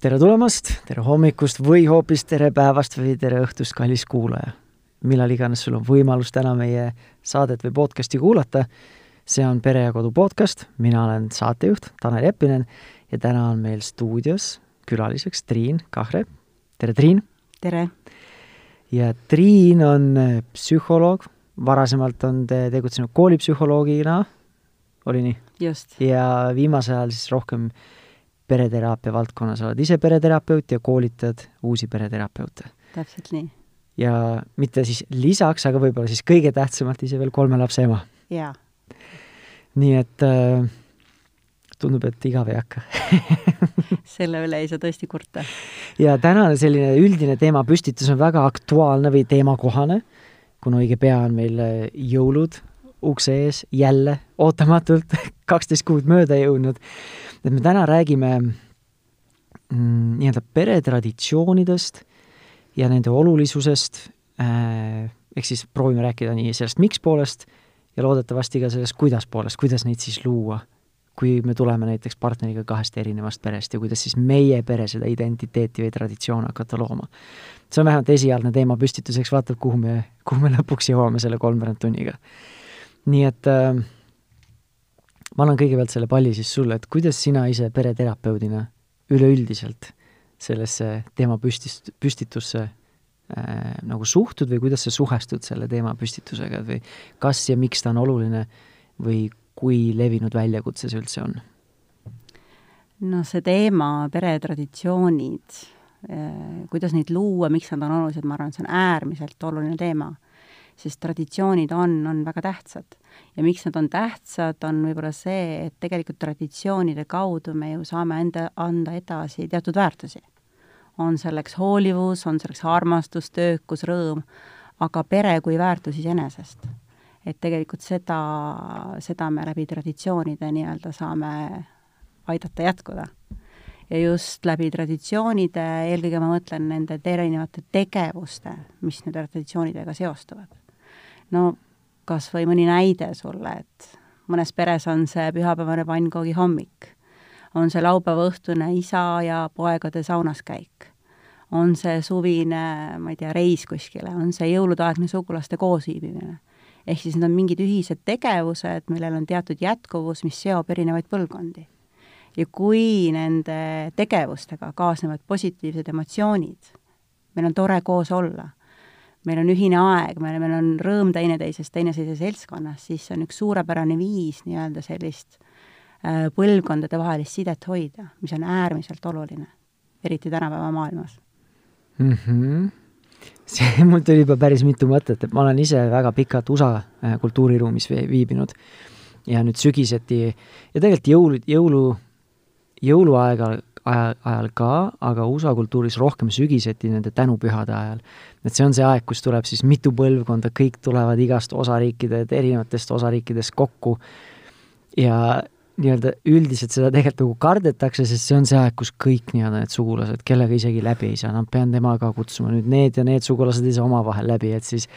tere tulemast, tere hommikust või hoopis tere päevast või tere õhtust, kallis kuulaja. millal iganes sul on võimalus täna meie saadet või podcasti kuulata, see on Pere ja Kodu podcast, mina olen saatejuht Tanel Jeppinen ja täna on meil stuudios külaliseks Triin Kahre. tere, Triin! tere! ja Triin on psühholoog, varasemalt on te tegutsenud koolipsühholoogina, oli nii? just. ja viimasel ajal siis rohkem pereteraapia valdkonnas, oled ise pereterapeut ja koolitad uusi pereterapeute. täpselt nii. ja mitte siis lisaks, aga võib-olla siis kõige tähtsamalt ise veel kolme lapse ema. jaa. nii et äh, tundub, et igav ei hakka selle üle ei saa tõesti kurta. ja tänane selline üldine teemapüstitus on väga aktuaalne või teemakohane, kuna õige pea on meil äh, jõulud ukse ees jälle ootamatult kaksteist kuud mööda jõudnud et me täna räägime mm, nii-öelda peretraditsioonidest ja nende olulisusest äh,, ehk siis proovime rääkida nii sellest miks poolest ja loodetavasti ka sellest kuidas poolest, kuidas neid siis luua. kui me tuleme näiteks partneriga kahest erinevast perest ja kuidas siis meie pere seda identiteeti või traditsioone hakata looma. see on vähemalt esialgne teemapüstitus, eks vaatab, kuhu me, kuhu me lõpuks jõuame selle kolmveerand tunniga. Nii et äh, ma annan kõigepealt selle palli siis sulle, et kuidas sina ise pereterapeudina üleüldiselt sellesse teemapüstist-, püstitusse äh, nagu suhtud või kuidas sa suhestud selle teemapüstitusega või kas ja miks ta on oluline või kui levinud väljakutse see üldse on? no see teema, peretraditsioonid äh,, kuidas neid luua, miks nad on olulised, ma arvan, et see on äärmiselt oluline teema. Sest traditsioonid on, on väga tähtsad ja miks nad on tähtsad, on võib-olla see, et tegelikult traditsioonide kaudu me ju saame enda, anda edasi teatud väärtusi. on selleks hoolivus, on selleks armastus, töökus, rõõm, aga pere kui väärtus iseenesest. et tegelikult seda, seda me läbi traditsioonide nii-öelda saame aidata jätkuda. ja just läbi traditsioonide, eelkõige ma mõtlen nende erinevate tegevuste, mis nende traditsioonidega seostuvad. No kas või mõni näide sulle, et mõnes peres on see pühapäevane pannkoogi hommik, on see laupäeva õhtune isa ja poegade saunas käik, on see suvine, ma ei tea, reis kuskile, on see jõuludeaegne sugulaste koosviibimine. ehk siis need on mingid ühised tegevused, millel on teatud jätkuvus, mis seob erinevaid põlvkondi. ja kui nende tegevustega kaasnevad positiivsed emotsioonid, meil on tore koos olla meil on ühine aeg, meil, meil on rõõm teineteisest, teineteise seltskonnas, siis see on üks suurepärane viis nii-öelda sellist äh, põlvkondadevahelist sidet hoida, mis on äärmiselt oluline, eriti tänapäeva maailmas mm. -hmm. see, mul tuli juba päris mitu mõtet, et ma olen ise väga pikalt USA äh, kultuuriruumis viibinud ja nüüd sügiseti ja tegelikult jõulu, jõulu, jõuluaega aja, ajal ka, aga USA kultuuris rohkem sügiseti nende tänupühade ajal. et see on see aeg, kus tuleb siis mitu põlvkonda, kõik tulevad igast osariikide, erinevatest osariikidest kokku ja nii-öelda üldiselt seda tegelikult nagu kardetakse, sest see on see aeg, kus kõik nii-öelda need sugulased, kellega isegi läbi ei saa, no pean tema ka kutsuma, nüüd need ja need sugulased ei saa omavahel läbi, et siis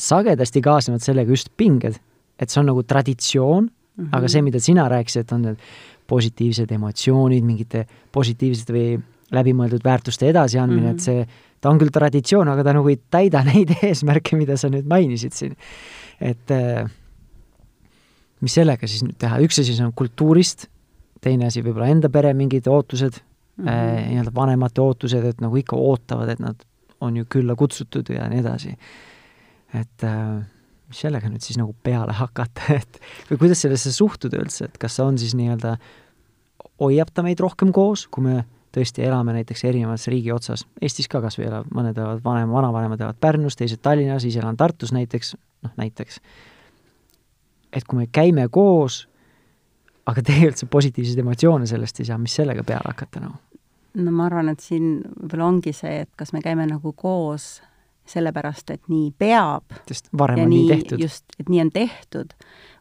sagedasti kaasnevad sellega just pinged. et see on nagu traditsioon mm, -hmm. aga see, mida sina rääkisid, on need positiivsed emotsioonid, mingite positiivsete või läbimõeldud väärtuste edasiandmine mm, -hmm. et see, ta on küll traditsioon, aga ta nagu ei täida neid eesmärke, mida sa nüüd mainisid siin. et äh, mis sellega siis nüüd teha, üks asi on kultuurist, teine asi võib-olla enda pere mingid ootused mm, -hmm. äh, nii-öelda vanemate ootused, et nagu ikka ootavad, et nad on ju külla kutsutud ja nii edasi. et äh, mis sellega nüüd siis nagu peale hakata, et või kuidas sellesse suhtuda üldse, et kas see on siis nii-öelda, hoiab ta meid rohkem koos, kui me tõesti elame näiteks erinevas riigi otsas, Eestis ka kas või elab, mõned elavad vanem, vanavanemad elavad Pärnus, teised Tallinnas, ise elan Tartus näiteks, noh näiteks. et kui me käime koos, aga tegelikult see positiivseid emotsioone sellest ei saa, mis sellega peale hakata nagu? no ma arvan, et siin võib-olla ongi see, et kas me käime nagu koos sellepärast, et nii peab. sest varem on nii, nii tehtud. just, et nii on tehtud,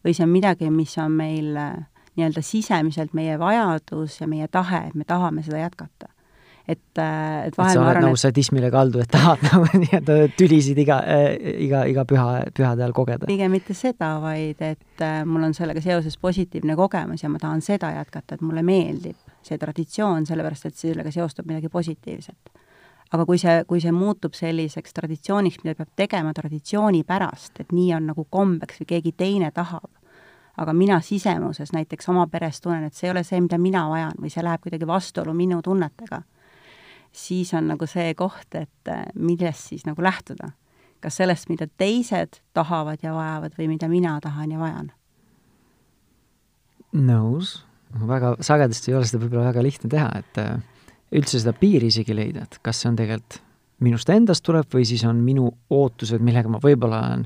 või see on midagi, mis on meil äh, nii-öelda sisemiselt meie vajadus ja meie tahe, et me tahame seda jätkata. et, äh, et vahel et sa oled nagu et... sadismile kaldu, et tahad nagu nii-öelda tülisid iga äh,, iga, iga püha, pühade ajal kogeda? pigem mitte seda, vaid et äh, mul on sellega seoses positiivne kogemus ja ma tahan seda jätkata, et mulle meeldib see traditsioon, sellepärast et sellega seostub midagi positiivset. Aga kui see, kui see muutub selliseks traditsiooniks, mida peab tegema traditsiooni pärast, et nii on nagu kombeks või keegi teine tahab, aga mina sisemuses näiteks oma peres tunnen, et see ei ole see, mida mina vajan või see läheb kuidagi vastuollu minu tunnetega, siis on nagu see koht, et äh, millest siis nagu lähtuda. kas sellest, mida teised tahavad ja vajavad või mida mina tahan ja vajan? nõus väga sagedasti ei ole seda võib-olla väga lihtne teha, et äh, üldse seda piiri isegi leida, et kas see on tegelikult minust endast tuleb või siis on minu ootused, millega ma võib-olla olen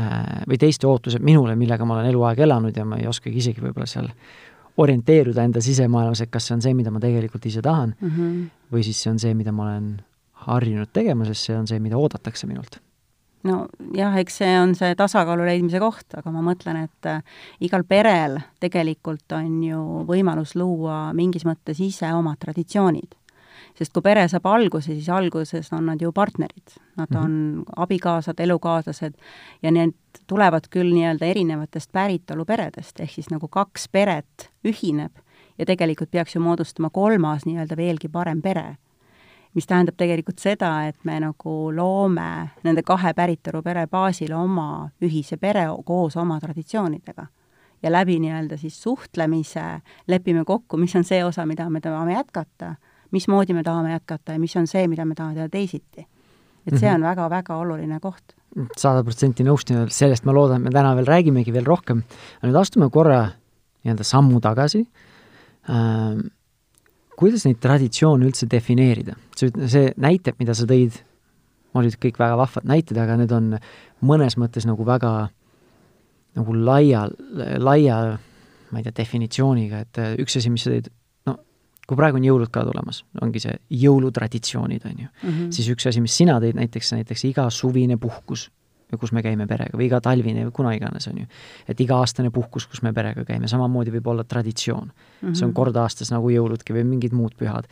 äh, või teiste ootused minule, millega ma olen eluaeg elanud ja ma ei oskagi isegi võib-olla seal orienteeruda enda sisemaailmas, et kas see on see, mida ma tegelikult ise tahan mm, -hmm. või siis see on see, mida ma olen harjunud tegema, sest see on see, mida oodatakse minult nojah, eks see on see tasakaalu leidmise koht, aga ma mõtlen, et äh, igal perel tegelikult on ju võimalus luua mingis mõttes ise omad traditsioonid. sest kui pere saab alguse, siis alguses on nad ju partnerid, nad mm -hmm. on abikaasad, elukaaslased ja need tulevad küll nii-öelda erinevatest päritoluperedest, ehk siis nagu kaks peret ühineb ja tegelikult peaks ju moodustama kolmas nii-öelda veelgi parem pere mis tähendab tegelikult seda, et me nagu loome nende kahe päritolupere baasil oma ühise pere koos oma traditsioonidega. ja läbi nii-öelda siis suhtlemise lepime kokku, mis on see osa, mida me tahame jätkata, mismoodi me tahame jätkata ja mis on see, mida me tahame teha teisiti. et see mhm. on väga-väga oluline koht. sada protsenti nõustun, sellest ma loodan, et me täna veel räägimegi veel rohkem. nüüd astume korra nii-öelda sammu tagasi ähm, kuidas neid traditsioone üldse defineerida? see näited, mida sa tõid, olid kõik väga vahvad näited, aga need on mõnes mõttes nagu väga nagu laia, laia, ma ei tea, definitsiooniga, et äh, üks asi, mis sa tõid, no kui praegu on jõulud ka tulemas, ongi see jõulutraditsioonid, on ju mm, -hmm. siis üks asi, mis sina tõid näiteks, näiteks iga suvine puhkus kus me käime perega või iga talvine või kuna iganes, on ju. et iga-aastane puhkus, kus me perega käime, samamoodi võib olla traditsioon mm. -hmm. see on kord aastas nagu jõuludki või mingid muud pühad.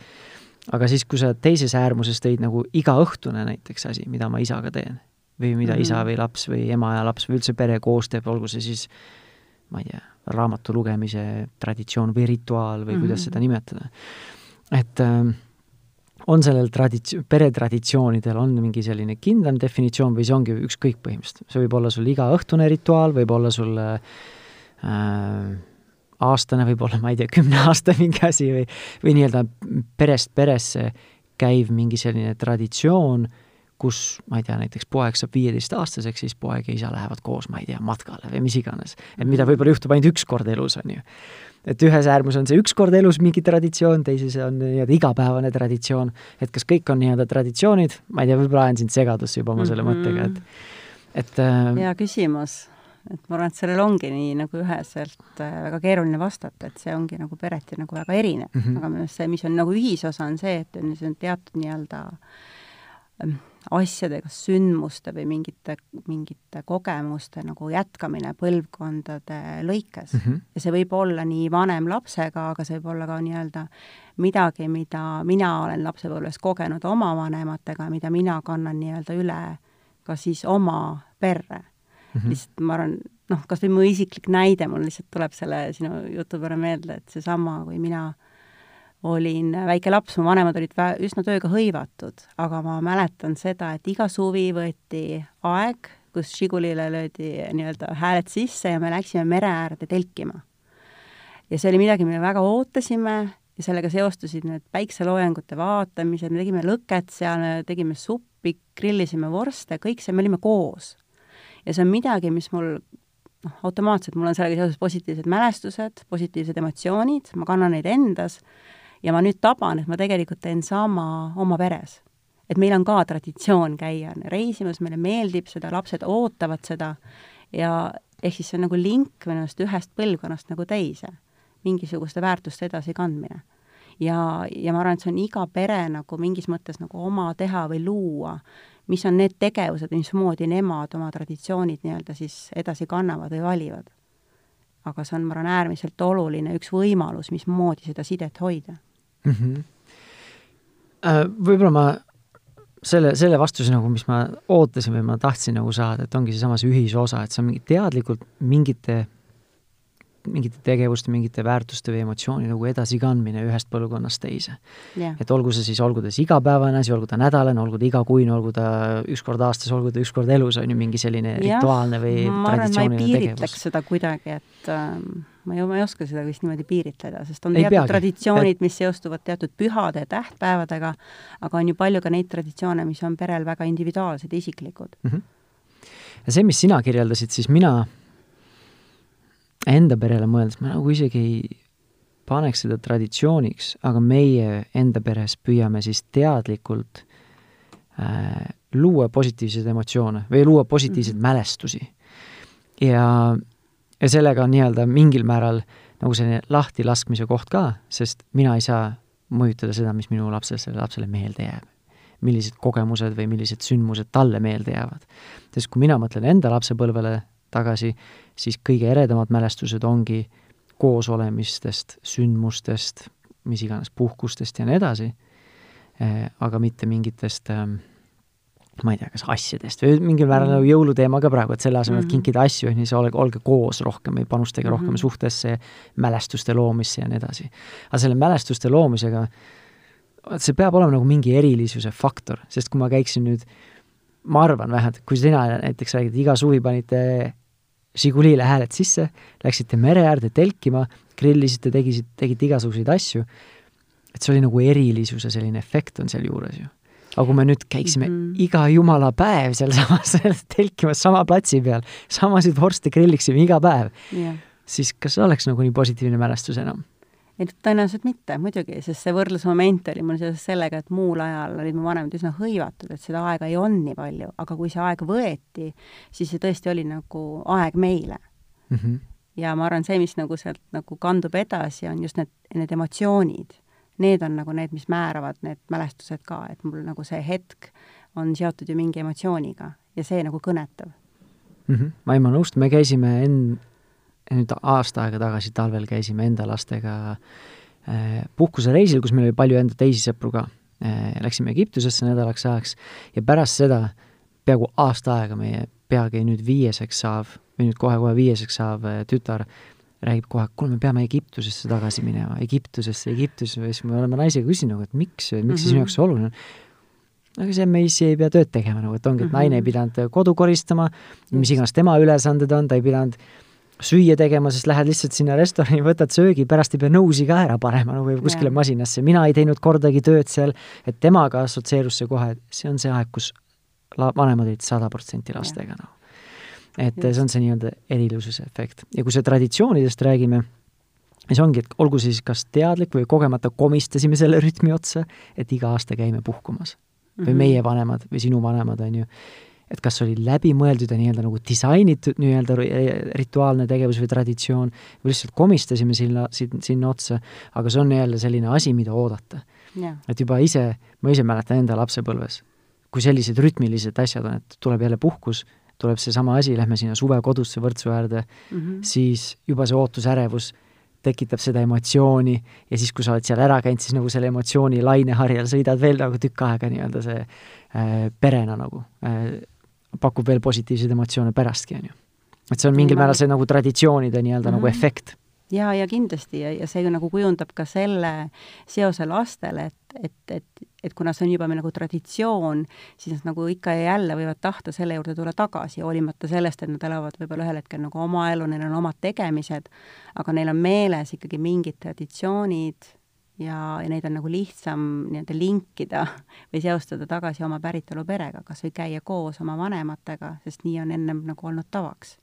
aga siis, kui sa teises äärmuses tõid nagu igaõhtune näiteks asi, mida ma isaga teen või mida mm -hmm. isa või laps või ema ja laps või üldse pere koos teeb, olgu see siis ma ei tea, raamatu lugemise traditsioon või rituaal või mm -hmm. kuidas seda nimetada. et äh, on sellel tradits-, peretraditsioonidel on mingi selline kindlam definitsioon või see ongi ükskõik põhimõtteliselt, see võib olla sul igaõhtune rituaal, võib olla sul äh, aastane, võib-olla, ma ei tea, kümne aasta mingi asi või, või nii-öelda perest peresse käiv mingi selline traditsioon, kus, ma ei tea, näiteks poeg saab viieteistaastaseks, siis poeg ja isa lähevad koos, ma ei tea, matkale või mis iganes. et mida võib-olla juhtub ainult üks kord elus, on ju et ühes äärmus on see üks kord elus mingi traditsioon, teises on nii-öelda igapäevane traditsioon, et kas kõik on nii-öelda traditsioonid, ma ei tea, võib-olla ajan sind segadusse juba oma selle mm -hmm. mõttega, et, et äh, hea küsimus, et ma arvan, et sellel ongi nii nagu üheselt äh, väga keeruline vastata, et see ongi nagu pereti nagu väga erinev mm, -hmm. aga minu arust see, mis on nagu ühisosa, on see, et on, teatud nii-öelda äh, asjadega, sündmuste või mingite, mingite kogemuste nagu jätkamine põlvkondade lõikes mm. -hmm. ja see võib olla nii vanem lapsega, aga see võib olla ka nii-öelda midagi, mida mina olen lapsepõlves kogenud oma vanematega, mida mina kannan nii-öelda üle ka siis oma perre mm. -hmm. lihtsalt ma arvan, noh, kas või mu isiklik näide, mul lihtsalt tuleb selle sinu jutu peale meelde, et seesama, kui mina olin väike laps, mu vanemad olid vä-, üsna tööga hõivatud, aga ma mäletan seda, et iga suvi võeti aeg, kus Žigulile löödi nii-öelda hääled sisse ja me läksime mere äärde telkima. ja see oli midagi, mida väga ootasime ja sellega seostusid need päikseloojangute vaatamised, me tegime lõket seal, me tegime suppi, grillisime vorste, kõik see, me olime koos. ja see on midagi, mis mul noh, automaatselt mul on sellega seoses positiivsed mälestused, positiivsed emotsioonid, ma kannan neid endas ja ma nüüd taban, et ma tegelikult teen sama oma peres. et meil on ka traditsioon käia reisimas, meile meeldib seda, lapsed ootavad seda ja ehk siis see on nagu link minu arust ühest põlvkonnast nagu teise, mingisuguste väärtuste edasikandmine. ja, ja ma arvan, et see on iga pere nagu mingis mõttes nagu oma teha või luua, mis on need tegevused, mismoodi nemad oma traditsioonid nii-öelda siis edasi kannavad või valivad. aga see on, ma arvan, äärmiselt oluline üks võimalus, mismoodi seda sidet hoida mm. -hmm. Võib-olla ma selle, selle vastuse nagu, mis ma ootasin või ma tahtsin nagu saada, et ongi seesama see ühisosa, et sa mingi teadlikult mingite mingite tegevuste, mingite väärtuste või emotsiooni nagu edasikandmine ühest põlvkonnast teise yeah.. et olgu see siis, olgu ta siis igapäevane asi, olgu ta nädalane, olgu ta igakuine, olgu ta üks kord aastas, olgu ta üks kord elus, on ju, mingi selline ja, rituaalne või traditsiooniline tegevus. seda kuidagi, et ähm, ma ei, ma ei oska seda vist niimoodi piiritleda, sest on ei teatud peagi. traditsioonid, mis seostuvad teatud pühade ja tähtpäevadega, aga on ju palju ka neid traditsioone, mis on perel väga individuaalsed isiklikud mm. -hmm. ja see, mis sina kirjeldasid, siis mina enda perele mõeldes, ma nagu isegi ei paneks seda traditsiooniks, aga meie enda peres püüame siis teadlikult äh, luua positiivseid emotsioone või luua positiivseid mm -hmm. mälestusi. ja ja sellega on nii-öelda mingil määral nagu selline lahtilaskmise koht ka, sest mina ei saa mõjutada seda, mis minu lapsele, sellele lapsele meelde jääb. millised kogemused või millised sündmused talle meelde jäävad. sest kui mina mõtlen enda lapsepõlvele tagasi, siis kõige eredamad mälestused ongi koosolemistest, sündmustest, mis iganes puhkustest ja nii edasi, eh, aga mitte mingitest äh, ma ei tea, kas asjadest või mingil määral mm. nagu jõuluteema ka praegu, et selle asemel, et mm. kinkida asju, siis olge, olge koos rohkem või panustage mm -hmm. rohkem suhtesse, mälestuste loomisse ja nii edasi. aga selle mälestuste loomisega, see peab olema nagu mingi erilisuse faktor, sest kui ma käiksin nüüd, ma arvan vähemalt, kui sina näiteks räägid, iga suvi panite Žigulile hääled sisse, läksite mere äärde telkima, grillisite, tegisite, tegite igasuguseid asju, et see oli nagu erilisuse selline efekt on sealjuures ju aga kui me nüüd käiksime mm -hmm. iga jumala päev sealsamas telkimas sama platsi peal, samasid vorste grilliksime iga päev yeah., siis kas oleks nagu nii positiivne mälestus enam? Ei, tõenäoliselt mitte, muidugi, sest see võrdlusmoment oli mul seoses sellega, et muul ajal olid mu vanemad üsna hõivatud, et seda aega ei olnud nii palju, aga kui see aeg võeti, siis see tõesti oli nagu aeg meile mm. -hmm. ja ma arvan, see, mis nagu sealt nagu kandub edasi, on just need, need emotsioonid need on nagu need, mis määravad need mälestused ka, et mul nagu see hetk on seotud ju mingi emotsiooniga ja see nagu kõnetab mm. -hmm. ma ei, ma nõustun, me käisime enn-, nüüd aasta aega tagasi talvel käisime enda lastega äh, puhkusereisil, kus meil oli palju enda teisi sõpru ka äh,. Läksime Egiptusesse nädalaks ajaks ja pärast seda peaaegu aasta aega meie peagi nüüd viieseks saav või nüüd kohe-kohe viieseks saav äh, tütar räägib kohe, kuule, me peame Egiptusesse tagasi minema, Egiptusesse, Egiptusesse, siis me oleme naisega küsinud nagu, et miks, miks mm -hmm. see sinu mhm. jaoks oluline on. aga see meis ei pea tööd tegema nagu, et ongi, et naine ei pidanud kodu koristama, mis iganes tema ülesanded on, ta ei pidanud süüa tegema, sest lähed lihtsalt sinna restorani, võtad söögi, pärast ei pea nõusi ka ära panema no, või kuskile yeah. masinasse, mina ei teinud kordagi tööd seal, et temaga assotsieerus see kohe, see on see aeg, kus la-, vanemad olid sada protsenti lastega, noh et Just. see on see nii-öelda erilisuse efekt. ja kui see traditsioonidest räägime, siis ongi, et olgu siis kas teadlik või kogemata komistasime selle rütmi otsa, et iga aasta käime puhkumas. või -hmm. meie vanemad või sinu vanemad, on ju, et kas oli läbimõeldud ja nii-öelda nagu disainitud nii-öelda rituaalne tegevus või traditsioon või lihtsalt komistasime sinna, sinna otsa, aga see on jälle selline asi, mida oodata et juba ise, ma ise mäletan enda lapsepõlves, kui sellised rütmilised asjad on, et tuleb jälle puhkus tuleb seesama asi, lähme sinna suvekodusse Võrtsu äärde mm, -hmm. siis juba see ootusärevus tekitab seda emotsiooni ja siis, kui sa oled seal ära käinud, siis nagu selle emotsiooni laineharjal sõidad veel nagu tükk aega nii-öelda see äh, perena nagu äh, pakub veel positiivseid emotsioone pärastki, on ju. et see on mingil määral see nagu traditsioonide nii-öelda mm -hmm. nagu mhm. efekt ja, ja kindlasti ja, ja see nagu kujundab ka selle seose lastele, et, et, et, et kuna see on juba meil nagu traditsioon, siis nad nagu ikka ja jälle võivad tahta selle juurde tulla tagasi, hoolimata sellest, et nad elavad võib-olla ühel hetkel nagu oma elu, neil on omad tegemised, aga neil on meeles ikkagi mingid traditsioonid ja, ja neid on nagu lihtsam nii-öelda linkida või seostada tagasi oma päritolu perega, kas või käia koos oma vanematega, sest nii on ennem nagu olnud tavaks.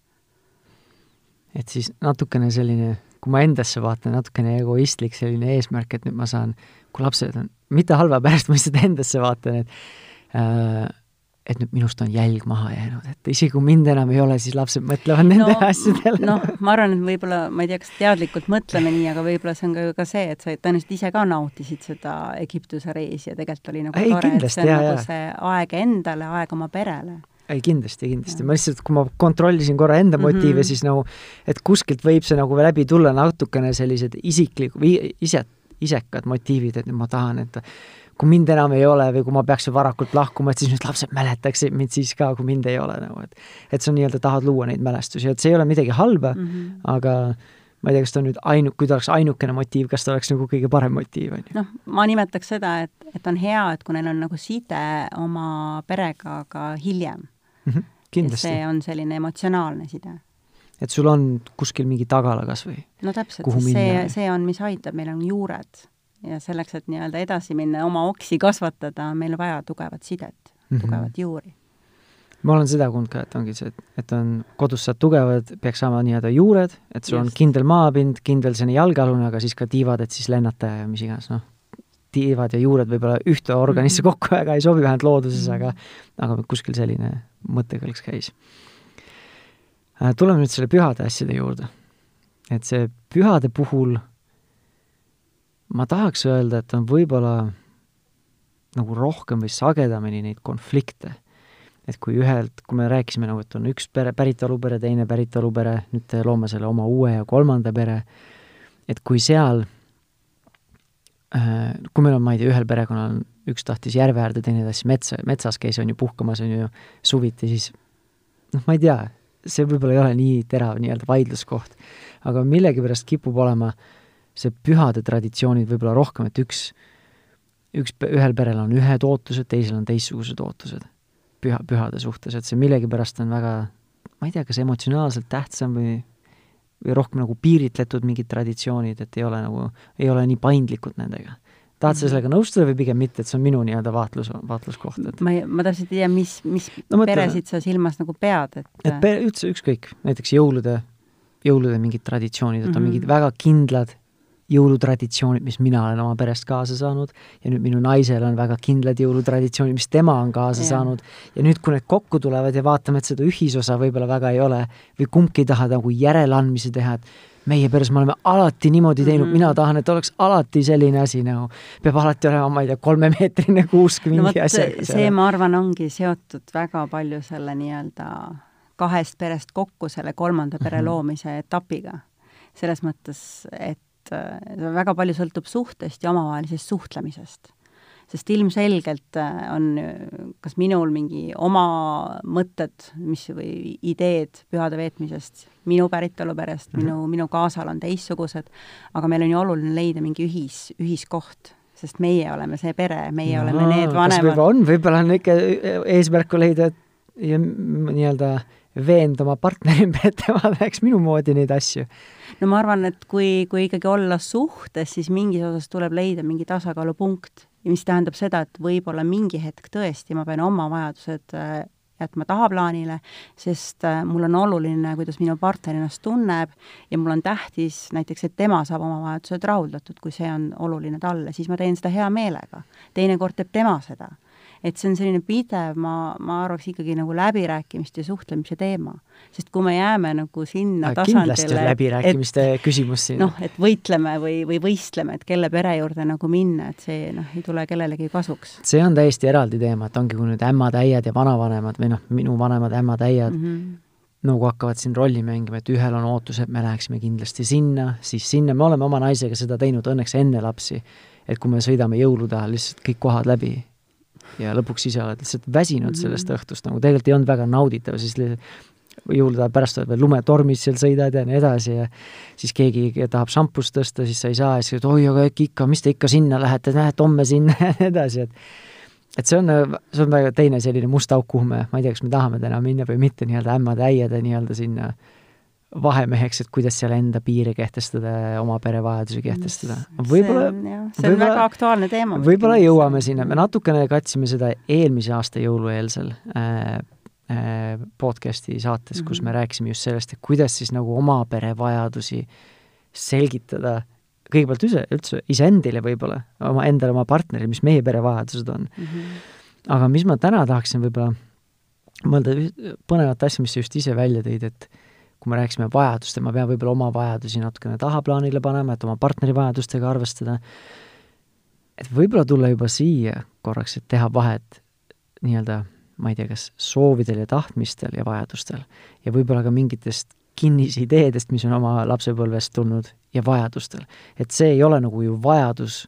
et siis natukene selline kui ma endasse vaatan, natukene egoistlik selline eesmärk, et nüüd ma saan, kui lapsed on, mitte halva pärast, ma lihtsalt endasse vaatan, et äh, et nüüd minust on jälg maha jäänud, et isegi kui mind enam ei ole, siis lapsed mõtlevad nende no, asjadele. noh, ma arvan, et võib-olla, ma ei tea, kas teadlikult mõtleme nii, aga võib-olla see on ka ju ka see, et sa tõenäoliselt ise ka nautisid seda Egiptuse reisi ja tegelikult oli nagu ei, tore, et see on jah, nagu jah. see aeg endale, aeg oma perele ei kindlasti, kindlasti, ma lihtsalt, kui ma kontrollisin korra enda motiive mm, -hmm. siis nagu, et kuskilt võib see nagu läbi tulla natukene sellised isiklik- ise, isekad motiivid, et ma tahan, et kui mind enam ei ole või kui ma peaksin varakult lahkuma, et siis nüüd lapsed mäletaksid mind siis ka, kui mind ei ole nagu, et et on nii-öelda, tahad luua neid mälestusi, et see ei ole midagi halba mm, -hmm. aga ma ei tea, kas ta on nüüd ainu-, kui ta oleks ainukene motiiv, kas ta oleks nagu kõige parem motiiv, on ju. noh, ma nimetaks seda, et, et on hea, et kui neil on nagu side oma perega ka hiljem mm. -hmm, kindlasti. see on selline emotsionaalne side. et sul on kuskil mingi tagala kas või? no täpselt, see, see on, mis aitab, meil on juured ja selleks, et nii-öelda edasi minna, oma oksi kasvatada, on meil vaja tugevat sidet mm, -hmm. tugevat juuri ma olen seda kuulnud ka, et ongi see, et, et on, kodus saad tugevad, peaks saama nii-öelda juured, et sul Just. on kindel maapind, kindel selline jalgealune, aga siis ka tiivad, et siis lennata ja mis iganes, noh. tiivad ja juured võib-olla ühte organisse -hmm. kokku väga ei sobi, vähemalt looduses -hmm. aga aga kuskil selline mõttekõlks käis. Äh, tuleme nüüd selle pühade asjade juurde. et see pühade puhul ma tahaks öelda, et on võib-olla nagu rohkem või sagedamini neid konflikte. Et kui ühelt, kui me rääkisime nagu, et on üks pere, päritolupere, teine päritolupere, nüüd loome selle oma uue ja kolmanda pere, et kui seal, äh, kui meil on, ma ei tea, ühel perekonnal üks tahtis järve äärde, teine tahtis metsa, metsas käis, on ju, puhkamas, on ju, suviti, siis noh, ma ei tea, see võib-olla ei ole nii terav nii-öelda vaidluskoht, aga millegipärast kipub olema see pühade traditsioonid võib-olla rohkem, et üks, üks, ühel perel on ühed ootused, teisel on teistsugused ootused püha, pühade suhtes, et see millegipärast on väga, ma ei tea, kas emotsionaalselt tähtsam või või rohkem nagu piiritletud mingid traditsioonid, et ei ole nagu, ei ole nii paindlikud nendega. tahad sa mhm. sellega nõustuda või pigem mitte, et see on minu nii-öelda vaatlus, vaatluskoht, et ma ei, ma täpselt ei tea, mis, mis no, peresid sa silmas nagu pead, et et pere, üldse ükskõik, näiteks jõulude, jõulude mingid traditsioonid, et on mm -hmm. mingid väga kindlad jõulutraditsioonid, mis mina olen oma perest kaasa saanud ja nüüd minu naisel on väga kindlad jõulutraditsioonid, mis tema on kaasa ja. saanud ja nüüd, kui need kokku tulevad ja vaatame, et seda ühisosa võib-olla väga ei ole või kumbki ei taha nagu järeleandmisi teha, et meie peres me oleme alati niimoodi teinud mm, -hmm. mina tahan, et oleks alati selline asi nagu, peab alati olema, ma ei tea, kolmemeetrine kuusk mingi no, asjaga. see, ma arvan, ongi seotud väga palju selle nii-öelda kahest perest kokku selle kolmanda pere mm -hmm. loomise etapiga. selles mõttes, et et väga palju sõltub suhtest ja omavahelisest suhtlemisest. sest ilmselgelt äh, on kas minul mingi oma mõtted, mis või ideed pühade veetmisest, minu päritoluperest mm, -hmm. minu, minu kaasal on teistsugused, aga meil on ju oluline leida mingi ühis, ühiskoht sest meie oleme see pere, meie no, oleme need vanemad. võib-olla on, võib-olla on ikka eesmärk leida nii-öelda veenda oma partneri ümber, et tema teeks minu moodi neid asju. No ma arvan, et kui, kui ikkagi olla suhtes, siis mingis osas tuleb leida mingi tasakaalupunkt. Mis tähendab seda, et võib-olla mingi hetk tõesti ma pean oma vajadused äh, jätma tahaplaanile, sest äh, mul on oluline, kuidas minu partner ennast tunneb ja mul on tähtis näiteks, et tema saab oma vajadused rahuldatud, kui see on oluline talle, siis ma teen seda hea meelega. teinekord teeb tema seda et see on selline pidev, ma, ma arvaks ikkagi nagu läbirääkimiste ja suhtlemise teema. sest kui me jääme nagu sinna Aga tasandile läbirääkimiste et, küsimus siin. noh, et võitleme või, või võistleme, et kelle pere juurde nagu minna, et see noh, ei tule kellelegi kasuks. see on täiesti eraldi teema, et ongi, kui nüüd ämmad-äiad ja vanavanemad või noh, minu vanemad ämmad-äiad mm -hmm nagu hakkavad siin rolli mängima, et ühel on ootus, et me läheksime kindlasti sinna, siis sinna, me oleme oma naisega seda teinud õnneks enne lapsi, et kui me sõidame jõulude ajal lihtsalt kõik kohad läbi ja lõpuks ise oled lihtsalt väsinud mhm. sellest õhtust, nagu tegelikult ei olnud väga nauditav, siis ajal pärast oled veel lumetormis seal sõidad ja nii edasi ja siis keegi tahab šampust tõsta, siis sa ei saa ja siis ütled, oi, aga äkki ikka, mis te ikka sinna lähete, näed, homme sinna ja nii edasi, et et see on, see on väga teine selline must auk, kuhu me, ma ei tea, kas me tahame täna minna või mitte, nii-öelda ämmade-äiade nii-öelda sinna äh, vahemeheks, et kuidas seal enda piire kehtestada ja oma pere vajadusi kehtestada. võib-olla see on väga aktuaalne teema. võib-olla jõuame sinna, me natukene katsime seda eelmise aasta jõulueelsel äh, äh, podcasti saates mm, -hmm. kus me mhm. rääkisime just sellest, et kuidas siis nagu oma pere vajadusi selgitada kõigepealt üldse, üldse iseendile võib-olla, oma endale, oma partnerile, mis meie pere vajadused on mm. -hmm. aga mis ma täna tahaksin võib-olla mõelda põnevat asja, mis sa just ise välja tõid, et kui me rääkisime vajadustest, ma pean võib-olla oma vajadusi natukene tahaplaanile panema, et oma partneri vajadustega arvestada, et võib-olla tulla juba siia korraks, et teha vahet nii-öelda, ma ei tea, kas soovidel ja tahtmistel ja vajadustel ja võib-olla ka mingitest kinnisideedest, mis on oma lapsepõlvest tulnud, ja vajadustel. et see ei ole nagu ju vajadus,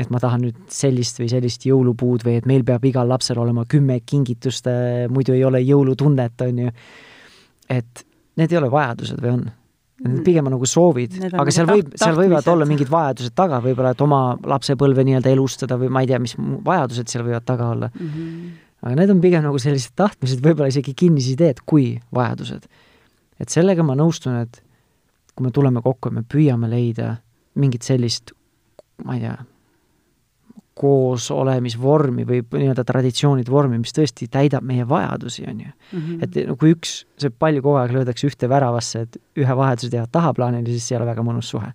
et ma tahan nüüd sellist või sellist jõulupuud või et meil peab igal lapsel olema kümme kingitust, muidu ei ole jõulutunnet, on ju. et need ei ole vajadused või on? need pigem on nagu soovid, aga nagu seal võib, seal võivad olla mingid vajadused taga, võib-olla et oma lapsepõlve nii-öelda elustada või ma ei tea, mis vajadused seal võivad taga olla. mm. -hmm. aga need on pigem nagu sellised tahtmised, võib-olla isegi kinnisideed kui vajadused. et sellega ma nõustun, et kui me tuleme kokku ja me püüame leida mingit sellist, ma ei tea, koosolemisvormi või nii-öelda traditsioonide vormi, mis tõesti täidab meie vajadusi, on ju. Mhm. et no kui üks, see palju kogu aeg löödakse ühte väravasse, et ühe vajadused jäävad tahaplaanile, siis see ei ole väga mõnus suhe.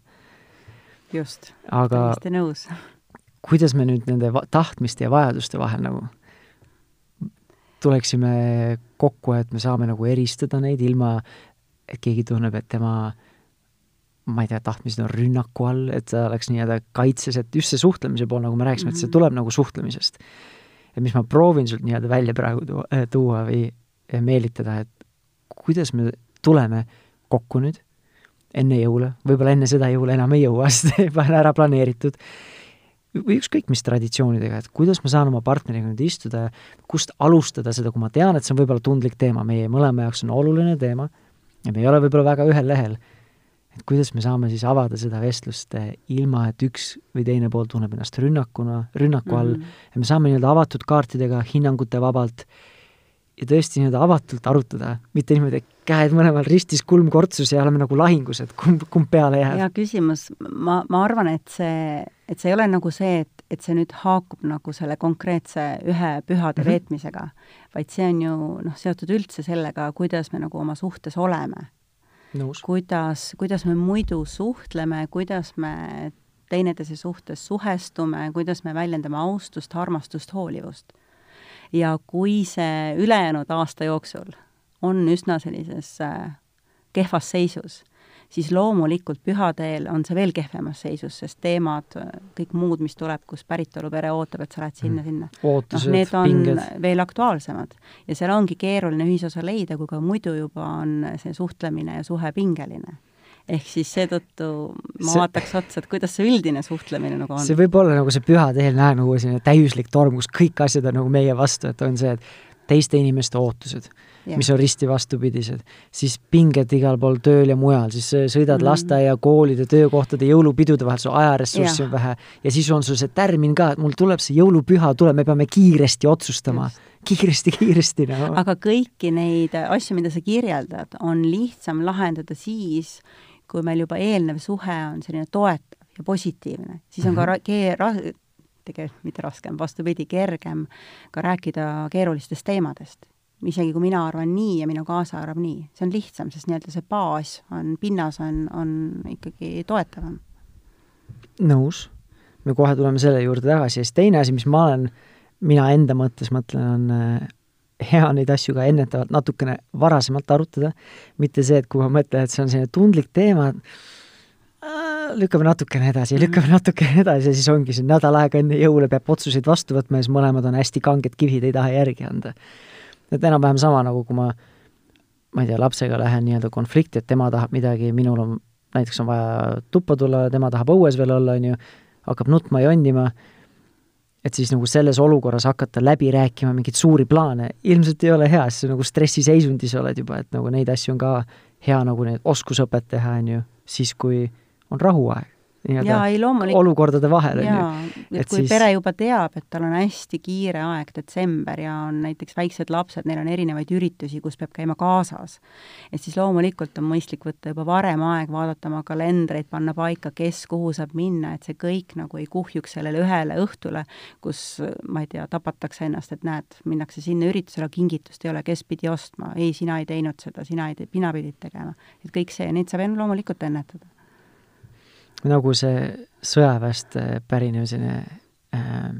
just, aga täiesti nõus. kuidas me nüüd nende tahtmiste ja vajaduste vahel nagu tuleksime kokku, et me saame nagu eristada neid ilma, et keegi tunneb, et tema ma ei tea, tahtmised on rünnaku all, et ta oleks nii-öelda kaitses, et just see suhtlemise pool, nagu me rääkisime, et see Mhm. tuleb nagu suhtlemisest. ja mis ma proovin sult nii-öelda välja praegu tuua, tuua või meelitada, et kuidas me tuleme kokku nüüd enne jõule, võib-olla enne seda jõule enam ei jõua, sest juba on ära planeeritud, või ükskõik mis traditsioonidega, et kuidas ma saan oma partneriga nüüd istuda ja kust alustada seda, kui ma tean, et see on võib-olla tundlik teema, meie mõlema jaoks on oluline teema ja me ei ole võib-olla väga ühel lehel. Et kuidas me saame siis avada seda vestlust eh, ilma, et üks või teine pool tunneb ennast rünnakuna, rünnaku all Mhm. ja me saame nii-öelda avatud kaartidega, hinnangute vabalt ja tõesti nii-öelda avatult arutada, mitte niimoodi, et käed mõlemal ristis, kulm kortsus ja oleme nagu lahingus, et kumb, kumb peale jääb. hea küsimus, ma, ma arvan, et see, et see ei ole nagu see, et, et see nüüd haakub nagu selle konkreetse ühe pühade mm -hmm. veetmisega, vaid see on ju noh, seotud üldse sellega, kuidas me nagu oma suhtes oleme. Kuidas, kuidas me muidu suhtleme, kuidas me teineteise suhtes suhestume, kuidas me väljendame austust, armastust, hoolivust. ja kui see ülejäänud aasta jooksul on üsna sellises äh, kehvas seisus, siis loomulikult pühadeel on see veel kehvemas seisus, sest teemad, kõik muud, mis tuleb, kus päritolupere ootab, et sa lähed sinna-sinna noh, ootused, need on pinged. veel aktuaalsemad. ja seal ongi keeruline ühisosa leida, kui ka muidu juba on see suhtlemine ja suhe pingeline. ehk siis seetõttu ma See- vaataks otsa, et kuidas see üldine suhtlemine nagu on. see võib olla nagu see pühade eel näe nagu selline täiuslik torm, kus kõik asjad on nagu meie vastu, et on see, et teiste inimeste ootused, mis on risti vastupidised, siis pinged igal pool tööl ja mujal, siis äh, sõidad Mhm. lasteaia, koolide, töökohtade, jõulupidude vahel, su ajaressurssi on vähe ja siis on sul see tärmin ka, et mul tuleb see jõulupüha, tuleb, me peame kiiresti otsustama, kiiresti-kiiresti nagu no.. aga kõiki neid asju, mida sa kirjeldad, on lihtsam lahendada siis, kui meil juba eelnev suhe on selline toetav ja positiivne, siis on ka Mhm. ra- kee- ra- tegelikult mitte raskem, vastupidi, kergem ka rääkida keerulistest teemadest. Isegi kui mina arvan nii ja minu kaasa arvab nii, see on lihtsam, sest nii-öelda see baas on, pinnas on, on ikkagi toetavam. nõus, me kohe tuleme selle juurde tagasi. Ja siis teine asi, mis ma olen, mina enda mõttes mõtlen, on äh, hea neid asju ka ennetavalt natukene varasemalt arutada, mitte see, et kui ma mõtlen, et see on selline tundlik teema, äh, lükkame natukene edasi, lükkame natukene edasi ja siis ongi see nädal aega enne jõule peab otsuseid vastu võtma ja siis mõlemad on hästi kanged kivid, ei taha järgi anda. Et enam-vähem sama, nagu kui ma ma ei tea, lapsega lähen nii-öelda konflikti, et tema tahab midagi, minul on, näiteks on vaja tuppa tulla, tema tahab õues veel olla, on ju, hakkab nutma, jonnima, et siis nagu selles olukorras hakata läbi rääkima mingeid suuri plaane, ilmselt ei ole hea, sest sa nagu stressiseisundis oled juba, et nagu neid asju on ka hea nagu need oskusõpet teha, on ju, siis kui on rahuaeg nii-öelda olukordade vahel, on ju. et kui siis- pere juba teab, et tal on hästi kiire aeg, detsember, ja on näiteks väiksed lapsed, neil on erinevaid üritusi, kus peab käima kaasas, et siis loomulikult on mõistlik võtta juba varem aeg, vaadata oma kalendreid, panna paika, kes kuhu saab minna, et see kõik nagu ei kuhjuks sellele ühele õhtule, kus ma ei tea, tapatakse ennast, et näed, minnakse sinna üritusele, kingitust ei ole, kes pidi ostma, ei, sina ei teinud seda, sina ei tee, sina pidid tegema. et kõik see, neid saab loomulikult ennetada. Nagu see sõjaväest äh, pärinev selline äh,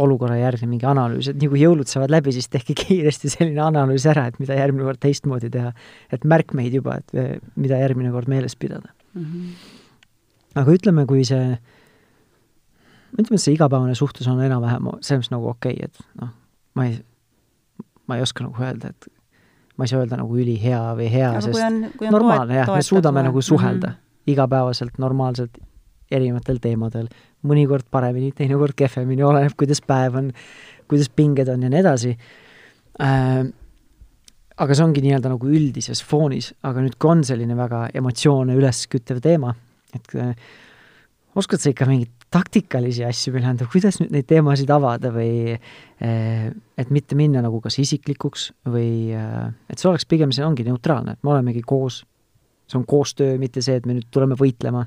olukorra järgne mingi analüüs, et nii kui jõulud saavad läbi, siis tehke kiiresti selline analüüs ära, et mida järgmine kord teistmoodi teha. et märkmeid juba, et eh, mida järgmine kord meeles pidada. Mm -hmm. aga ütleme, kui see, ütleme, et see igapäevane suhtlus on enam-vähem selles mõttes nagu okei okay,, et noh, ma ei, ma ei oska nagu öelda, et ma ei saa öelda nagu ülihea või hea, sest on, normaalne jah, me suudame nagu suhelda mm -hmm. Igapäevaselt, normaalselt, erinevatel teemadel, mõnikord paremini, teinekord kehvemini, oleneb, kuidas päev on, kuidas pinged on ja nii edasi äh,. aga see ongi nii-öelda nagu üldises foonis, aga nüüd, kui on selline väga emotsioone ülesküttev teema, et äh, oskad sa ikka mingeid taktikalisi asju meile anda, kuidas nüüd neid teemasid avada või äh, et mitte minna nagu kas isiklikuks või äh, et see oleks pigem, see ongi neutraalne, et me olemegi koos, see on koostöö, mitte see, et me nüüd tuleme võitlema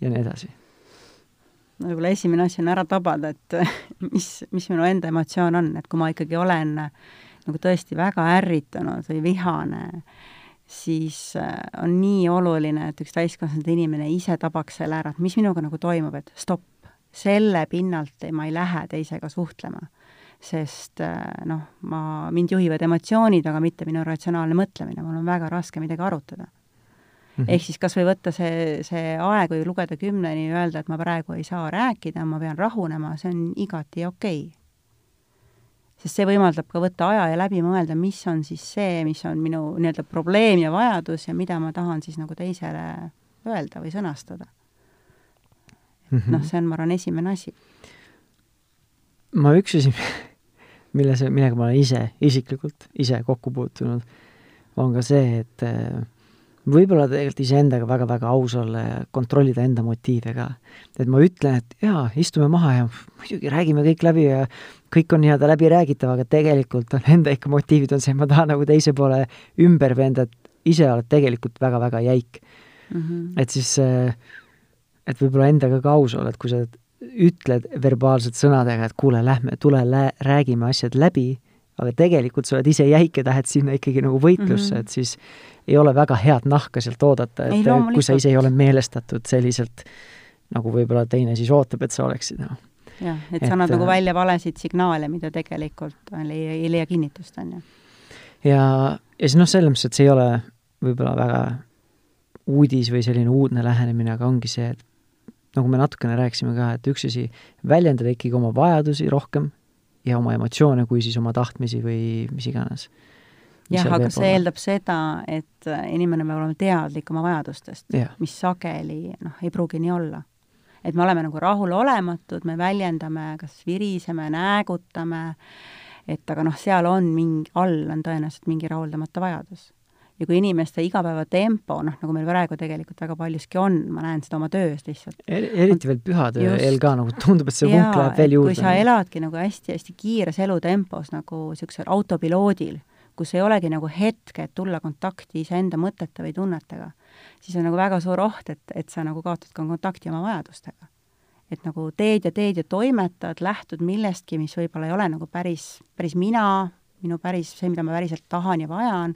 ja nii edasi no võib-olla esimene asi on ära tabada, et mis, mis minu enda emotsioon on, et kui ma ikkagi olen nagu tõesti väga ärritunud või vihane, siis äh, on nii oluline, et üks täiskasvanud inimene ise tabaks selle ära, et mis minuga nagu toimub, et stopp, selle pinnalt ma ei lähe teisega suhtlema. sest äh, noh, ma, mind juhivad emotsioonid, aga mitte minu ratsionaalne mõtlemine, mul on väga raske midagi arutada Mm -hmm. ehk siis kas või võtta see, see aeg või lugeda kümneni ja öelda, et ma praegu ei saa rääkida, ma pean rahunema, see on igati okei okay. sest see võimaldab ka võtta aja ja läbi mõelda, mis on siis see, mis on minu nii-öelda probleem ja vajadus ja mida ma tahan siis nagu teisele öelda või sõnastada mm -hmm.. noh, see on, ma arvan, esimene asi. ma üks asi, milles, millega ma olen ise, isiklikult ise kokku puutunud, on ka see, et äh, võib-olla tegelikult iseendaga väga-väga aus olla ja kontrollida enda motiive ka. et ma ütlen, et jaa, istume maha ja muidugi räägime kõik läbi ja kõik on nii-öelda läbiräägitav, aga tegelikult on enda ikka motiivid on see, ma tahan nagu teise poole ümber veenda, et ise oled tegelikult väga-väga jäik mm. -hmm. et siis, äh, et võib-olla endaga ka aus olla, et kui sa ütled verbaalselt sõnadega, et kuule, lähme, tule lä-, räägime asjad läbi, aga tegelikult sa oled ise jäik ja lähed sinna ikkagi nagu võitlusse mm, -hmm. et siis ei ole väga head nahka sealt oodata, et ei, kui sa ise ei ole meelestatud selliselt, nagu võib-olla teine siis ootab, et sa oleksid, noh. jah, et sa annad nagu äh, välja valesid signaale, mida tegelikult ei, ei leia kinnitust, on ju. ja, ja siis noh, selles mõttes, et see ei ole võib-olla väga uudis või selline uudne lähenemine, aga ongi see, et nagu me natukene rääkisime ka, et üks asi, väljendada ikkagi oma vajadusi rohkem ja oma emotsioone, kui siis oma tahtmisi või mis iganes jah, aga see olla. eeldab seda, et äh, inimene peab olema teadlik oma vajadustest yeah., mis sageli noh, ei pruugi nii olla. et me oleme nagu rahulolematud, me väljendame, kas viriseme, näägutame, et aga noh, seal on mingi, all on tõenäoliselt mingi rahuldamata vajadus. Ja kui inimeste igapäevatempo, noh, nagu meil praegu tegelikult väga paljuski on, ma näen seda oma töös lihtsalt er,. eriti veel pühade eel ka nagu tundub, et see vunk läheb veel juurde. kui sa eladki nagu hästi-hästi kiires elutempos nagu niisugusel autopiloodil kus ei olegi nagu hetke, et tulla kontakti iseenda mõtete või tunnetega, siis on nagu väga suur oht, et, et sa nagu kaotad ka kontakti oma vajadustega. et nagu teed ja teed ja toimetad, lähtud millestki, mis võib-olla ei ole nagu päris, päris mina, minu päris, see, mida ma päriselt tahan ja vajan,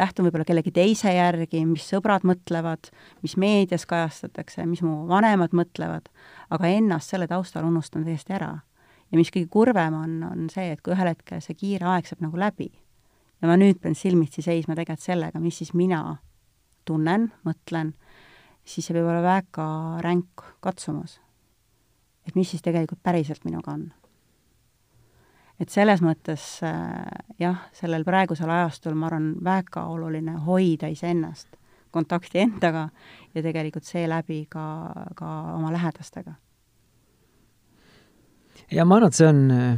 lähtun võib-olla kellegi teise järgi, mis sõbrad mõtlevad, mis meedias kajastatakse, mis mu vanemad mõtlevad, aga ennast selle taustal unustan täiesti ära. ja mis kõige kurvem on, on see, et kui ühel hetkel see kiire aeg saab nagu läbi ja ma nüüd pean silmitsi seisma tegelikult sellega, mis siis mina tunnen, mõtlen, siis see võib olla väga ränk katsumus. et mis siis tegelikult päriselt minuga on. Et selles mõttes äh, jah, sellel praegusel ajastul ma arvan, väga oluline hoida iseennast, kontakti endaga ja tegelikult seeläbi ka, ka oma lähedastega. ja ma arvan, et see on äh,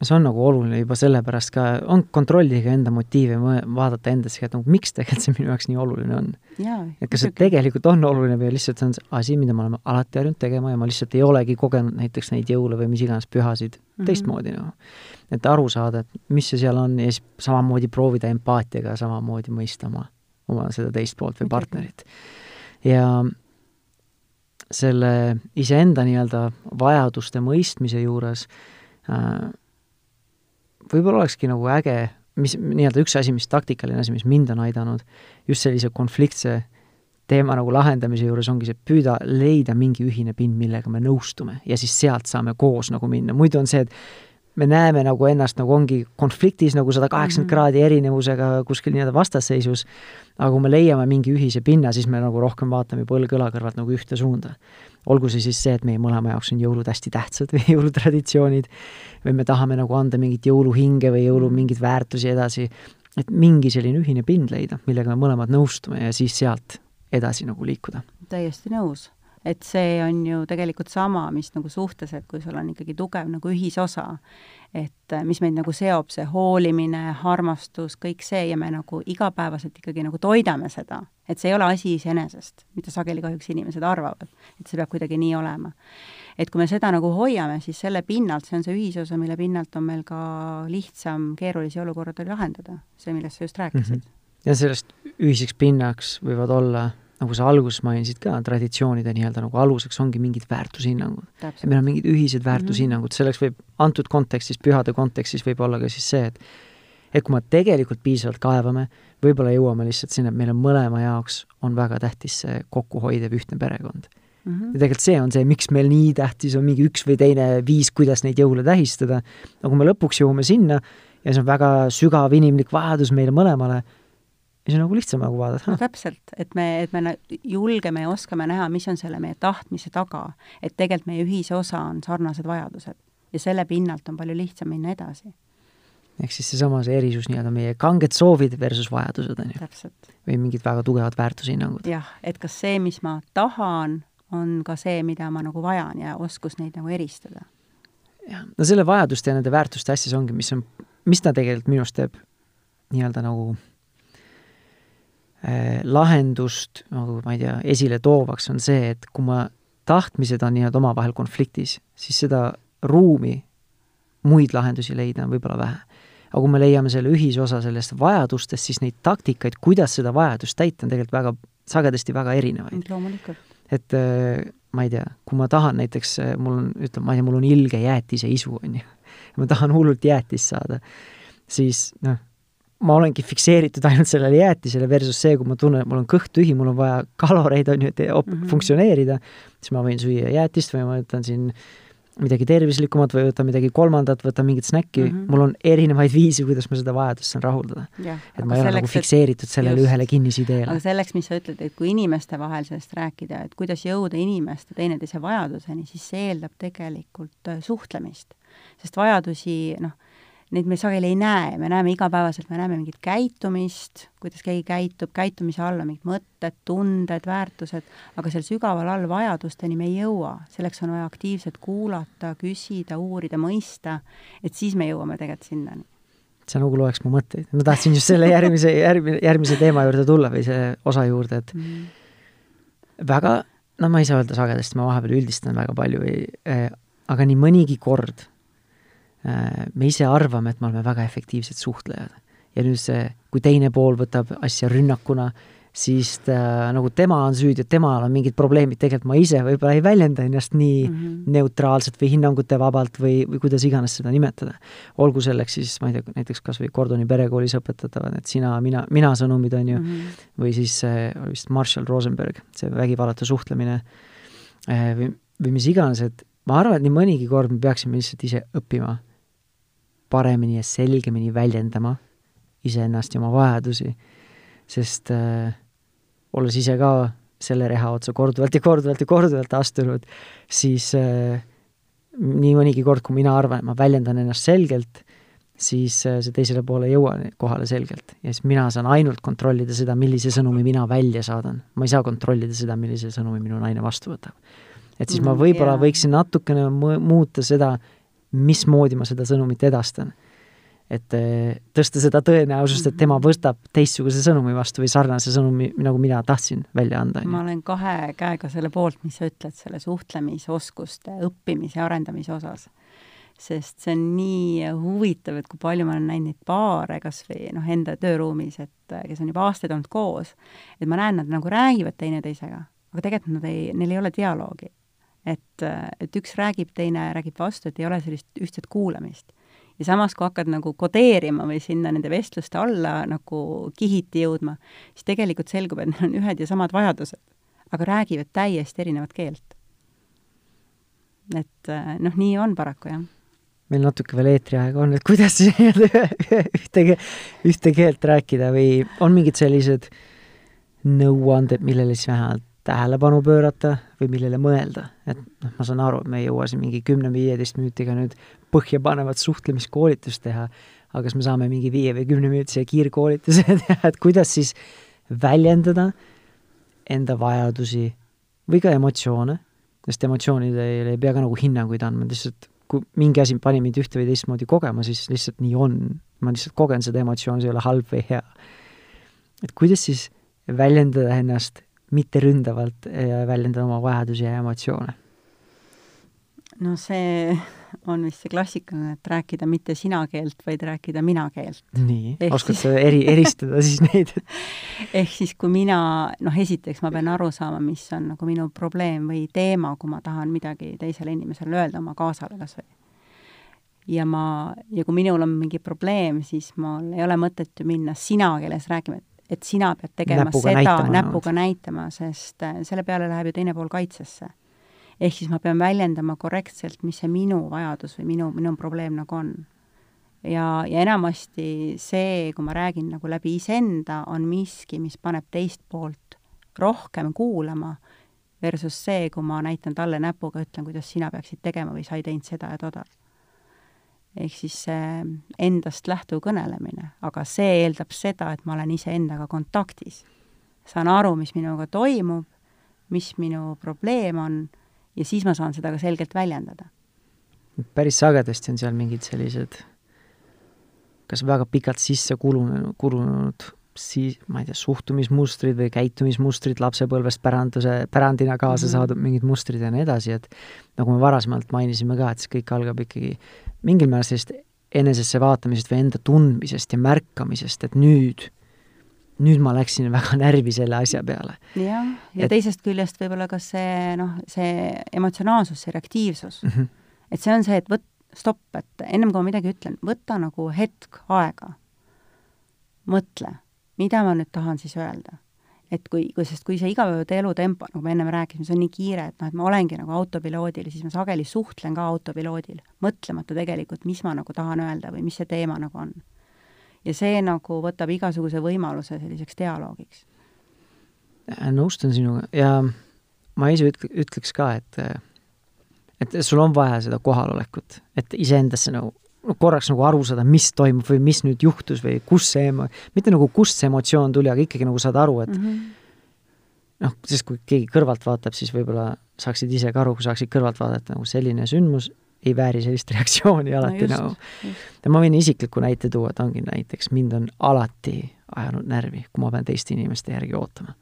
see on nagu oluline juba sellepärast ka, on kontrollige enda motiive, vaadata endasse, et nagu miks tegelikult see minu jaoks nii oluline on. et kas see tegelikult on oluline või lihtsalt see on asi, mida me oleme alati harjunud tegema ja ma lihtsalt ei olegi kogenud näiteks neid jõule või mis iganes pühasid. Teistmoodi, noh. et aru saada, et mis see seal on ja siis samamoodi proovida empaatiaga samamoodi mõista oma, oma seda teist poolt või partnerit. ja selle iseenda nii-öelda vajaduste mõistmise juures äh, võib-olla olekski nagu äge, mis nii-öelda üks asi, mis taktikaline asi, mis mind on aidanud just sellise konfliktse teema nagu lahendamise juures ongi see, püüda leida mingi ühine pind, millega me nõustume ja siis sealt saame koos nagu minna, muidu on see, et me näeme nagu ennast nagu ongi konfliktis nagu sada kaheksakümmend mhm. kraadi erinevusega kuskil nii-öelda vastasseisus, aga kui me leiame mingi ühise pinna, siis me nagu rohkem vaatame põlg õla kõrvalt nagu ühte suunda. Olgu see siis see, et meie mõlema jaoks on jõulud hästi tähtsad või jõulutraditsioonid, või me tahame nagu anda mingit jõuluhinge või jõulu mingeid väärtusi edasi, et mingi selline ühine pind leida, millega me mõlemad nõustume ja siis sealt edasi nagu liikuda. täiesti nõus. et see on ju tegelikult sama, mis nagu suhtes, et kui sul on ikkagi tugev nagu ühisosa, et äh, mis meid nagu seob, see hoolimine, armastus, kõik see ja me nagu igapäevaselt ikkagi nagu toidame seda. et see ei ole asi iseenesest, mida sageli kahjuks inimesed arvavad, et see peab kuidagi nii olema. et kui me seda nagu hoiame, siis selle pinnalt, see on see ühisosa, mille pinnalt on meil ka lihtsam keerulisi olukordi lahendada, see, millest sa just rääkisid mm. -hmm. ja sellest ühiseks pinnaks võivad olla nagu sa alguses mainisid ka, traditsioonide nii-öelda nagu aluseks ongi mingid väärtushinnangud. ja meil on mingid ühised väärtushinnangud, selleks võib, antud kontekstis, pühade kontekstis võib olla ka siis see, et et kui me tegelikult piisavalt kaevame, võib-olla jõuame lihtsalt sinna, et meil on mõlema jaoks, on väga tähtis see kokkuhoidev ühtne perekond mm. -hmm. ja tegelikult see on see, miks meil nii tähtis on mingi üks või teine viis, kuidas neid jõule tähistada, aga kui me lõpuks jõuame sinna ja see on väga sügav inimlik vajadus meile mõlemale, siis on nagu lihtsam nagu vaadata. no täpselt, et me, et me julgeme ja oskame näha, mis on selle meie tahtmise taga, et tegelikult meie ühisosa on sarnased vajadused ja selle pinnalt on palju lihtsam minna edasi. ehk siis seesama, see erisus nii-öelda meie kanged soovid versus vajadused, on ju. või mingid väga tugevad väärtushinnangud. jah, et kas see, mis ma tahan, on ka see, mida ma nagu vajan ja oskus neid nagu eristada. jah, no selle vajaduste ja nende väärtuste asjas ongi, mis on, mis ta tegelikult minu arust teeb nii-öelda nagu lahendust nagu ma ei tea, esile toovaks, on see, et kui ma, tahtmised on nii-öelda omavahel konfliktis, siis seda ruumi muid lahendusi leida on võib-olla vähe. aga kui me leiame selle ühisosa sellest vajadustest, siis neid taktikaid, kuidas seda vajadust täita, on tegelikult väga, sagedasti väga erinevaid. et äh, ma ei tea, kui ma tahan näiteks, äh, mul on, ütleme, ma ei tea, mul on ilge jäätise isu, on ju, ma tahan hullult jäätist saada, siis noh, ma olengi fikseeritud ainult sellele jäätisele versus see, kui ma tunnen, et mul on kõht tühi, mul on vaja kaloreid, on ju, et mm, -hmm. funktsioneerida, siis ma võin süüa jäätist või ma võtan siin midagi tervislikumat või võtan midagi kolmandat, võtan mingit snäkki mm, -hmm. mul on erinevaid viise, kuidas ma seda vajadust saan rahuldada. et ma ei ole nagu fikseeritud sellele just, ühele kinnisideele. aga selleks, mis sa ütled, et kui inimeste vahel sellest rääkida, et kuidas jõuda inimeste teineteise vajaduseni, siis see eeldab tegelikult äh, suhtlemist. sest vajadusi, noh, neid me sageli ei näe, me näeme igapäevaselt, me näeme mingit käitumist, kuidas keegi käitub, käitumise all on mingid mõtted, tunded, väärtused, aga seal sügaval all vajadusteni me ei jõua. selleks on vaja aktiivselt kuulata, küsida, uurida, mõista, et siis me jõuame tegelikult sinnani. sa nagu loeks mu mõtteid, ma tahtsin just selle järgmise, järgmise, järgmise teema juurde tulla või selle osa juurde, et mm väga, no ma ei saa öelda sagedasti, ma vahepeal üldistan väga palju või äh, aga nii mõnigi kord me ise arvame, et me oleme väga efektiivsed suhtlejad. ja nüüd see, kui teine pool võtab asja rünnakuna, siis ta, nagu tema on süüdi, et temal on mingid probleemid, tegelikult ma ise võib-olla ei väljenda ennast nii mm -hmm. neutraalselt või hinnangute vabalt või, või kuidas iganes seda nimetada. olgu selleks siis, ma ei tea, näiteks kas või Gordoni perekoolis õpetatavad, et sina, mina, mina sõnumid, on ju mm, -hmm. või siis oli vist Marshall Rosenberg, see vägivallatu suhtlemine äh, või, või mis iganes, et ma arvan, et nii mõnigi kord me peaksime lihtsalt ise õppima paremini ja selgemini väljendama iseennast ja oma vajadusi, sest äh, olles ise ka selle reha otsa korduvalt ja korduvalt ja korduvalt astunud, siis äh, nii mõnigi kord, kui mina arvan, et ma väljendan ennast selgelt, siis äh, see teisele poole ei jõua kohale selgelt. ja siis mina saan ainult kontrollida seda, millise sõnumi mina välja saadan. ma ei saa kontrollida seda, millise sõnumi minu naine vastu võtab. et siis mm, ma võib-olla yeah. võiksin natukene muuta seda, mismoodi ma seda sõnumit edastan. et eh, tõsta seda tõenäosust, et tema võtab teistsuguse sõnumi vastu või sarnase sõnumi, nagu mina tahtsin välja anda. ma olen kahe käega selle poolt, mis sa ütled, selle suhtlemisoskuste õppimise ja arendamise osas sest see on nii huvitav, et kui palju ma olen näinud neid paare kas või noh, enda tööruumis, et kes on juba aastaid olnud koos, et ma näen, nad nagu räägivad teineteisega, aga tegelikult nad ei, neil ei ole dialoogi et, et üks räägib, teine räägib vastu, et ei ole sellist ühtset kuulamist. ja samas, kui hakkad nagu kodeerima või sinna nende vestluste alla nagu kihiti jõudma, siis tegelikult selgub, et neil on ühed ja samad vajadused, aga räägivad täiesti erinevat keelt. et noh, nii on paraku, jah meil natuke veel eetriaega on, et kuidas ühte, ühte keelt rääkida või on mingid sellised nõuanded, millele siis vähemalt tähelepanu pöörata või millele mõelda, et noh, ma saan aru, et me ei jõua siin mingi kümne-viieteist minutiga nüüd põhjapanevat suhtlemiskoolitust teha, aga kas me saame mingi viie või kümneminutise kiirkoolituse teha, et kuidas siis väljendada enda vajadusi või ka emotsioone, sest emotsioonidele ei pea ka nagu hinnanguid andma, lihtsalt kui mingi asi pani mind ühte või teistmoodi kogema, siis lihtsalt nii on. ma lihtsalt kogen seda emotsiooni, see ei ole halb või hea. et kuidas siis väljendada ennast mitte ründavalt ja väljendada oma vajadusi ja emotsioone? no see on vist see klassikaline, et rääkida mitte sina keelt, vaid rääkida mina keelt. nii, oskad sa eri, eristada siis neid ehk siis, kui mina, noh, esiteks ma pean aru saama, mis on nagu minu probleem või teema, kui ma tahan midagi teisele inimesele öelda, oma kaasale kas või. ja ma, ja kui minul on mingi probleem, siis mul ei ole mõtet ju minna sina keeles rääkima, et et sina pead tegema näpuga seda, näpuga näitama, sest äh, selle peale läheb ju teine pool kaitsesse ehk siis ma pean väljendama korrektselt, mis see minu vajadus või minu, minu probleem nagu on. ja, ja enamasti see, kui ma räägin nagu läbi iseenda, on miski, mis paneb teist poolt rohkem kuulama, versus see, kui ma näitan talle näpuga, ütlen, kuidas sina peaksid tegema või sa ei teinud seda ja toda. Ehk siis see endast lähtuv kõnelemine, aga see eeldab seda, et ma olen iseendaga kontaktis. saan aru, mis minuga toimub, mis minu probleem on ja siis ma saan seda ka selgelt väljendada. päris sagedasti on seal mingid sellised kas väga pikalt sisse kulunenud, kulunud siis, ma ei tea, suhtumismustrid või käitumismustrid lapsepõlvest päranduse, pärandina kaasa mm -hmm. saadud mingid mustrid ja nii edasi, et nagu me varasemalt mainisime ka, et see kõik algab ikkagi mingil määral sellist enesesse vaatamisest või enda tundmisest ja märkamisest, et nüüd nüüd ma läksin väga närvi selle asja peale. jah, ja et... teisest küljest võib-olla ka see noh, see emotsionaalsus, see reaktiivsus mm. -hmm. et see on see, et võt-, stopp, et ennem kui ma midagi ütlen, võta nagu hetk aega. mõtle, mida ma nüüd tahan siis öelda. Et kui, kui, sest kui see igapäevade elutempo, nagu me ennem rääkisime, see on nii kiire, et noh, et ma olengi nagu autopiloodil siis ma sageli suhtlen ka autopiloodil, mõtlemata tegelikult, mis ma nagu tahan öelda või mis see teema nagu on ja see nagu võtab igasuguse võimaluse selliseks dialoogiks. Äh, nõustun sinuga ja ma ise üt-, ütleks ka, et et sul on vaja seda kohalolekut, et iseendasse nagu korraks nagu aru saada, mis toimub või mis nüüd juhtus või kus see mitte nagu kust see emotsioon tuli, aga ikkagi nagu saada aru, et mm -hmm. noh, sest kui keegi kõrvalt vaatab, siis võib-olla saaksid ise ka aru, kui saaksid kõrvalt vaadata, nagu selline sündmus ei vääri sellist reaktsiooni alati no just, nagu. ja ma võin isikliku näite tuua, et ongi näiteks, mind on alati ajanud närvi, kui ma pean teiste inimeste järgi ootama.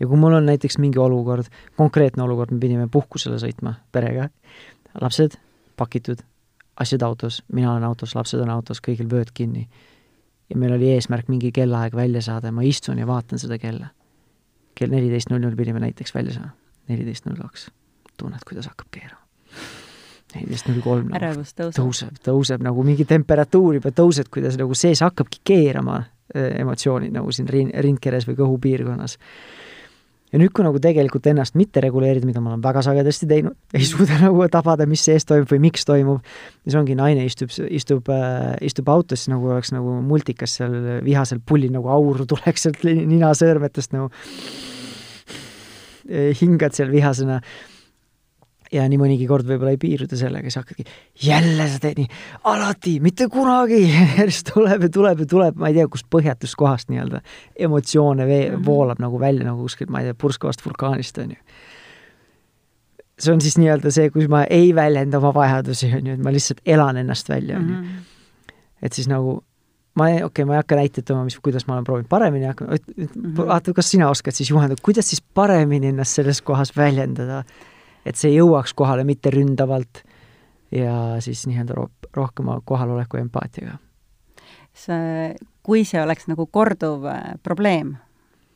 ja kui mul on näiteks mingi olukord, konkreetne olukord, me pidime puhkusele sõitma perega, lapsed pakitud, asjad autos, mina olen autos, lapsed on autos, kõigil vööd kinni. ja meil oli eesmärk mingi kellaaeg välja saada ja ma istun ja vaatan seda kella. kell neliteist null null pidime näiteks välja saama, neliteist null kaks. tunned, kuidas hakkab keerama neliteist null kolm ärevus tõuseb. tõuseb, tõuseb nagu mingi temperatuur juba tõuseb, kuidas nagu sees hakkabki keerama äh, emotsioonid nagu siin rin-, rindkeres või kõhupiirkonnas. Ja nüüd, kui nagu tegelikult ennast mitte reguleerida, mida ma olen väga sagedasti teinud, ei suuda nagu tabada, mis sees toimub või miks toimub, siis ongi naine istub, istub äh,, istub autos, nagu oleks nagu multikas seal vihasel pullil nagu auru tuleks sealt ninasõõrmetest nagu hingad seal vihasena ja nii mõnigi kord võib-olla ei piirdu sellega, siis hakkadki, jälle sa teed nii, alati, mitte kunagi järjest tuleb ja tuleb ja tuleb, ma ei tea, kust põhjatust kohast nii-öelda emotsioone vee- mm, -hmm. voolab nagu välja nagu kuskilt, ma ei tea, purskavast vulkaanist, on ju. see on siis nii-öelda see, kus ma ei väljenda oma vajadusi, on ju, et ma lihtsalt elan ennast välja, on ju. Mhm. et siis nagu ma ei, okei okay,, ma ei hakka näiteid tooma, mis, kuidas ma olen proovinud paremini, mhm. vaata, kas sina oskad siis juhendada, kuidas siis paremini ennast selles kohas väljendada et see jõuaks kohale mitte ründavalt ja siis nii-öelda ro-, rohkema kohaloleku empaatiaga. see, kui see oleks nagu korduv äh, probleem,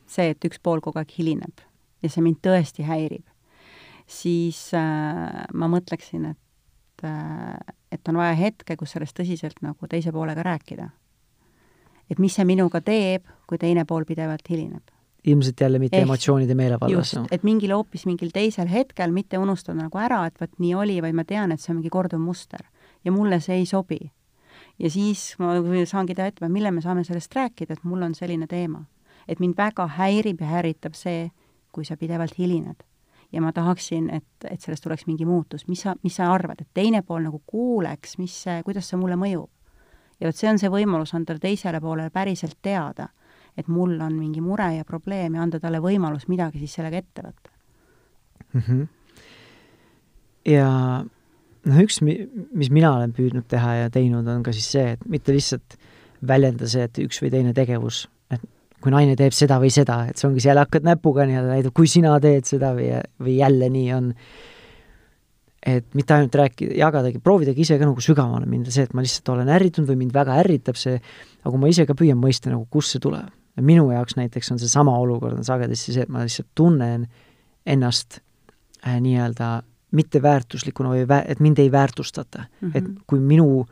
see, et üks pool kogu aeg hilineb ja see mind tõesti häirib, siis äh, ma mõtleksin, et äh, et on vaja hetke, kus sellest tõsiselt nagu teise poolega rääkida. et mis see minuga teeb, kui teine pool pidevalt hilineb ilmselt jälle mitte Ehk, emotsioonide meelevallas. just, et mingil hoopis mingil teisel hetkel mitte unustada nagu ära, et vot nii oli, vaid ma tean, et see on mingi korduv muster. ja mulle see ei sobi. ja siis ma saangi teha ettepaneku, millal me saame sellest rääkida, et mul on selline teema. et mind väga häirib ja häiritab see, kui sa pidevalt hilined. ja ma tahaksin, et, et sellest tuleks mingi muutus, mis sa, mis sa arvad, et teine pool nagu kuuleks, mis kuidas see mulle mõjub. ja vot see on see võimalus anda teisele poolele päriselt teada et mul on mingi mure ja probleem ja anda talle võimalus midagi siis sellega ette võtta. mm. -hmm. ja noh, üks, mis mina olen püüdnud teha ja teinud, on ka siis see, et mitte lihtsalt väljenda see, et üks või teine tegevus, et kui naine teeb seda või seda, et see ongi, seal hakkad näpuga nii-öelda näitab, kui sina teed seda või, või jälle nii on. et mitte ainult rääkida, jagadagi, proovidagi ise ka nagu sügavamale minna, see, et ma lihtsalt olen ärritunud või mind väga ärritab see, aga ma ise ka püüan mõista nagu, kust see tuleb. Minu jaoks näiteks on seesama olukord on sagedasti see, et ma lihtsalt tunnen ennast äh, nii-öelda mitteväärtuslikuna või vä-, et mind ei väärtustata mm. -hmm. et kui minu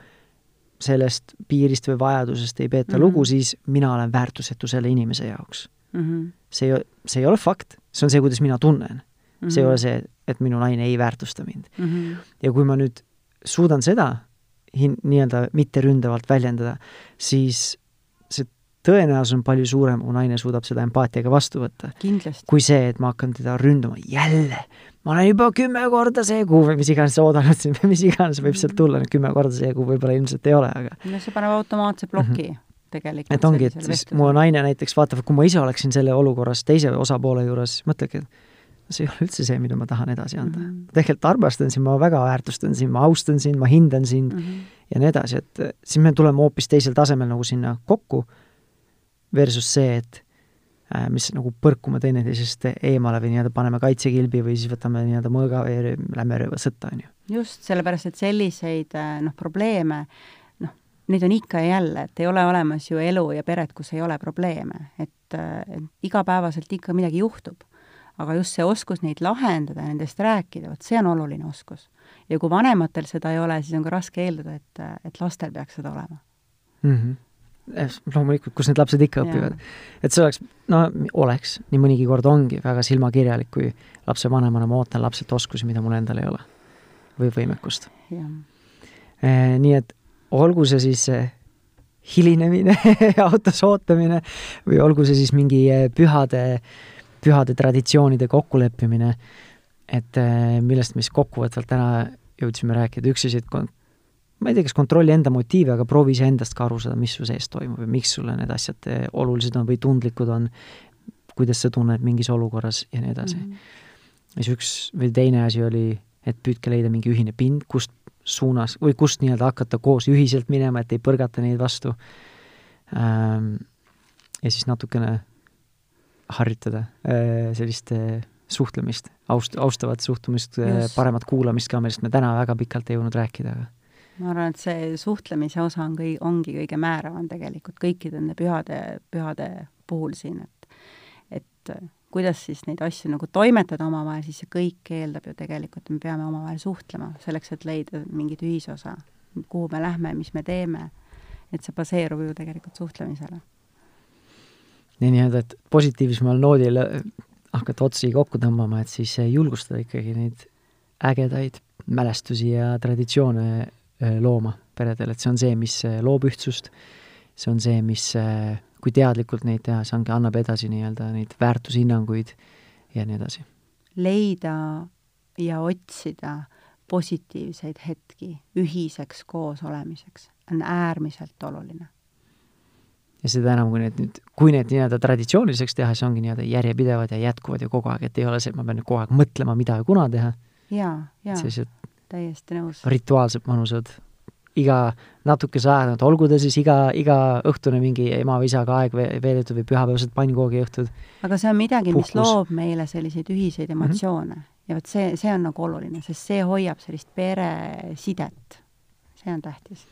sellest piirist või vajadusest ei peeta mm -hmm. lugu, siis mina olen väärtusetu selle inimese jaoks mm. -hmm. see ei, see ei ole fakt, see on see, kuidas mina tunnen mm. -hmm. see ei ole see, et minu naine ei väärtusta mind mm. -hmm. ja kui ma nüüd suudan seda hin-, nii-öelda mitteründavalt väljendada, siis tõenäosus on palju suurem, kui naine suudab seda empaatiaga vastu võtta. kui see, et ma hakkan teda ründama, jälle, ma olen juba kümme korda see kuu või mis iganes oodanud siin või mis iganes võib sealt tulla, kümme korda see kuu võib-olla ilmselt ei ole, aga no see paneb automaatse ploki mm -hmm. tegelikult. et ongi, et siis mu naine näiteks vaatab, kui ma ise oleksin selle olukorras teise osapoole juures, mõtlegi, et see ei ole üldse see, mida ma tahan edasi anda mm. -hmm. tegelikult armastan sind, ma väga väärtustan sind, ma austan sind, ma hindan sind mm -hmm. ja nii edasi, et siis me tuleme hoopis teisel tasemel nagu sinna kokku, versus see, et Äh, mis nagu põrkume teineteisest eemale või nii-öelda paneme kaitsekilbi või siis võtame nii-öelda mõõga või lähme sõtta, on ju. just, sellepärast et selliseid äh, noh, probleeme noh, neid on ikka ja jälle, et ei ole olemas ju elu ja peret, kus ei ole probleeme, et, äh, et igapäevaselt ikka midagi juhtub. aga just see oskus neid lahendada ja nendest rääkida, vot see on oluline oskus. ja kui vanematel seda ei ole, siis on ka raske eeldada, et, et lastel peaks seda olema mm. -hmm loomulikult, kus need lapsed ikka õpivad. et see oleks, no oleks, nii mõnigi kord ongi väga silmakirjalik, kui lapsevanemana ma ootan lapselt oskusi, mida mul endal ei ole. või võimekust. Eh, nii et olgu see siis eh, hilinemine autos ootamine või olgu see siis mingi pühade, pühade traditsioonide kokkuleppimine, et millest me siis kokkuvõtvalt täna jõudsime rääkida, üks asi, et ma ei tea, kas kontrolli enda motiive, aga proovi iseendast ka aru saada, mis su sees toimub ja miks sulle need asjad eh, olulised on või tundlikud on, kuidas sa tunned mingis olukorras ja nii edasi mm. -hmm. ja siis üks või teine asi oli, et püüdke leida mingi ühine pind, kust suunas või kust nii-öelda hakata koos ühiselt minema, et ei põrgata neid vastu ähm,. ja siis natukene harjutada äh, sellist äh, suhtlemist, aust-, austavat suhtumist, paremat kuulamist ka, millest me täna väga pikalt ei jõudnud rääkida, aga ma arvan, et see suhtlemise osa on kõi-, ongi kõige määravam tegelikult kõikide nende pühade, pühade puhul siin, et et kuidas siis neid asju nagu toimetada omavahel, siis see kõik eeldab ju tegelikult, me peame omavahel suhtlema, selleks et leida mingit ühisosa, kuhu me lähme, mis me teeme, et see baseerub ju tegelikult suhtlemisele. nii nii-öelda, et positiivsemal noodil hakata otsi kokku tõmbama, et siis julgustada ikkagi neid ägedaid mälestusi ja traditsioone Äh, looma peredel, et see on see, mis äh, loob ühtsust, see on see, mis, äh, kui teadlikult neid teha, see ongi, annab edasi nii-öelda neid väärtushinnanguid ja nii edasi. leida ja otsida positiivseid hetki ühiseks koosolemiseks on äärmiselt oluline. ja seda enam, kui need nüüd, kui need nii-öelda traditsiooniliseks teha, siis ongi nii-öelda järjepidevad ja jätkuvad ju kogu aeg, et ei ole see, et ma pean nüüd kogu aeg mõtlema, mida ja kuna teha. jaa, jaa. sellised täiesti nõus. rituaalselt mõnusad. iga natukese aja tagant, olgu ta siis iga, iga õhtune mingi ema või isaga aeg veedetud või pühapäevased pannkoogi õhtud. aga see on midagi, mis loob meile selliseid ühiseid mhm. emotsioone mm -hmm. ja vot see, see on nagu oluline, sest see hoiab sellist peresidet. see on tähtis.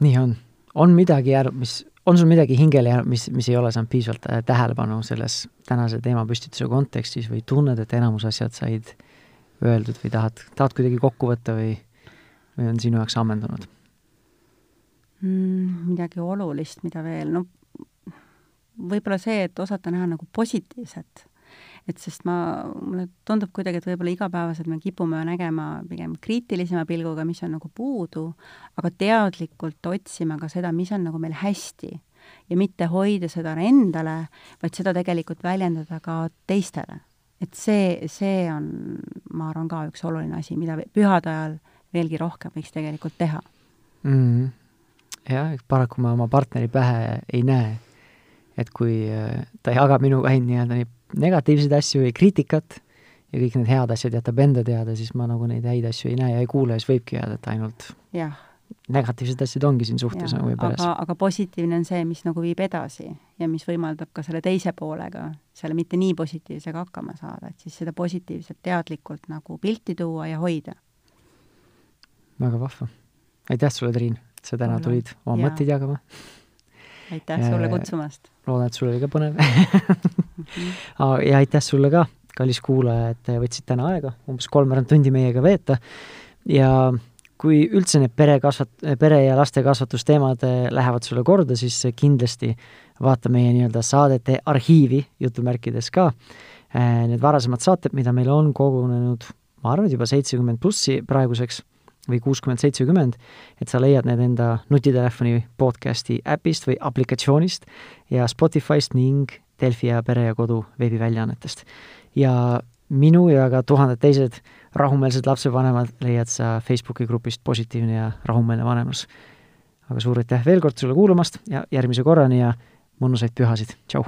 nii on. on midagi jäänud, mis on sul midagi hingele jäänud, mis, mis ei ole saanud piisavalt äh, tähelepanu selles tänase teemapüstituse kontekstis või tunned, et enamus asjad said öeldud või tahad, tahad kuidagi kokku võtta või, või on sinu jaoks ammendunud mm,? Midagi olulist, mida veel, no võib-olla see, et osata näha nagu positiivset. et sest ma, mulle tundub kuidagi, et võib-olla igapäevaselt me kipume nägema pigem kriitilisema pilguga, mis on nagu puudu, aga teadlikult otsima ka seda, mis on nagu meil hästi ja mitte hoida seda endale, vaid seda tegelikult väljendada ka teistele et see, see on, ma arvan, ka üks oluline asi, mida pühade ajal veelgi rohkem võiks tegelikult teha mm. -hmm. jah, paraku ma oma partneri pähe ei näe, et kui äh, ta jagab minuga ainult nii-öelda neid negatiivseid asju või kriitikat, ja kõik need head asjad jätab enda teada, siis ma nagu neid häid asju ei näe ja ei kuule ja siis võibki jääda, et ainult jah, negatiivsed asjad ongi siin suhtes Jaa, nagu ja peres aga, positiivne on see, mis nagu viib edasi ja mis võimaldab ka selle teise poolega, selle mitte nii positiivsega hakkama saada, et siis seda positiivset teadlikult nagu pilti tuua ja hoida. väga vahva. aitäh sulle, Triin, et sa täna Ole. tulid oma Jaa. mõtteid jagama. aitäh sulle Äh, kutsumast! loodan, et sul oli ka põnev ja aitäh sulle ka, kallis kuulaja, et võtsid täna aega umbes kolmveerand tundi meiega veeta ja kui üldse need pere kasvat-, pere ja laste kasvatusteemad eh, lähevad sulle korda, siis kindlasti vaata meie nii-öelda saadete arhiivi jutumärkides ka. Need varasemad saated, mida meil on kogunenud, ma arvan, et juba seitsekümmend plussi praeguseks või kuuskümmend, seitsekümmend, et sa leiad need enda nutitelefoni podcasti äpist või aplikatsioonist ja Spotify'st ning Delfi ja Pere ja Kodu veebiväljaannetest. ja minu ja ka tuhanded teised rahumeelsed lapsevanemad leiad sa Facebooki grupist Positiivne ja rahumeelne vanemlus. aga suur aitäh veel kord sulle kuulamast ja järgmise korrani ja mõnusaid pühasid, tšau!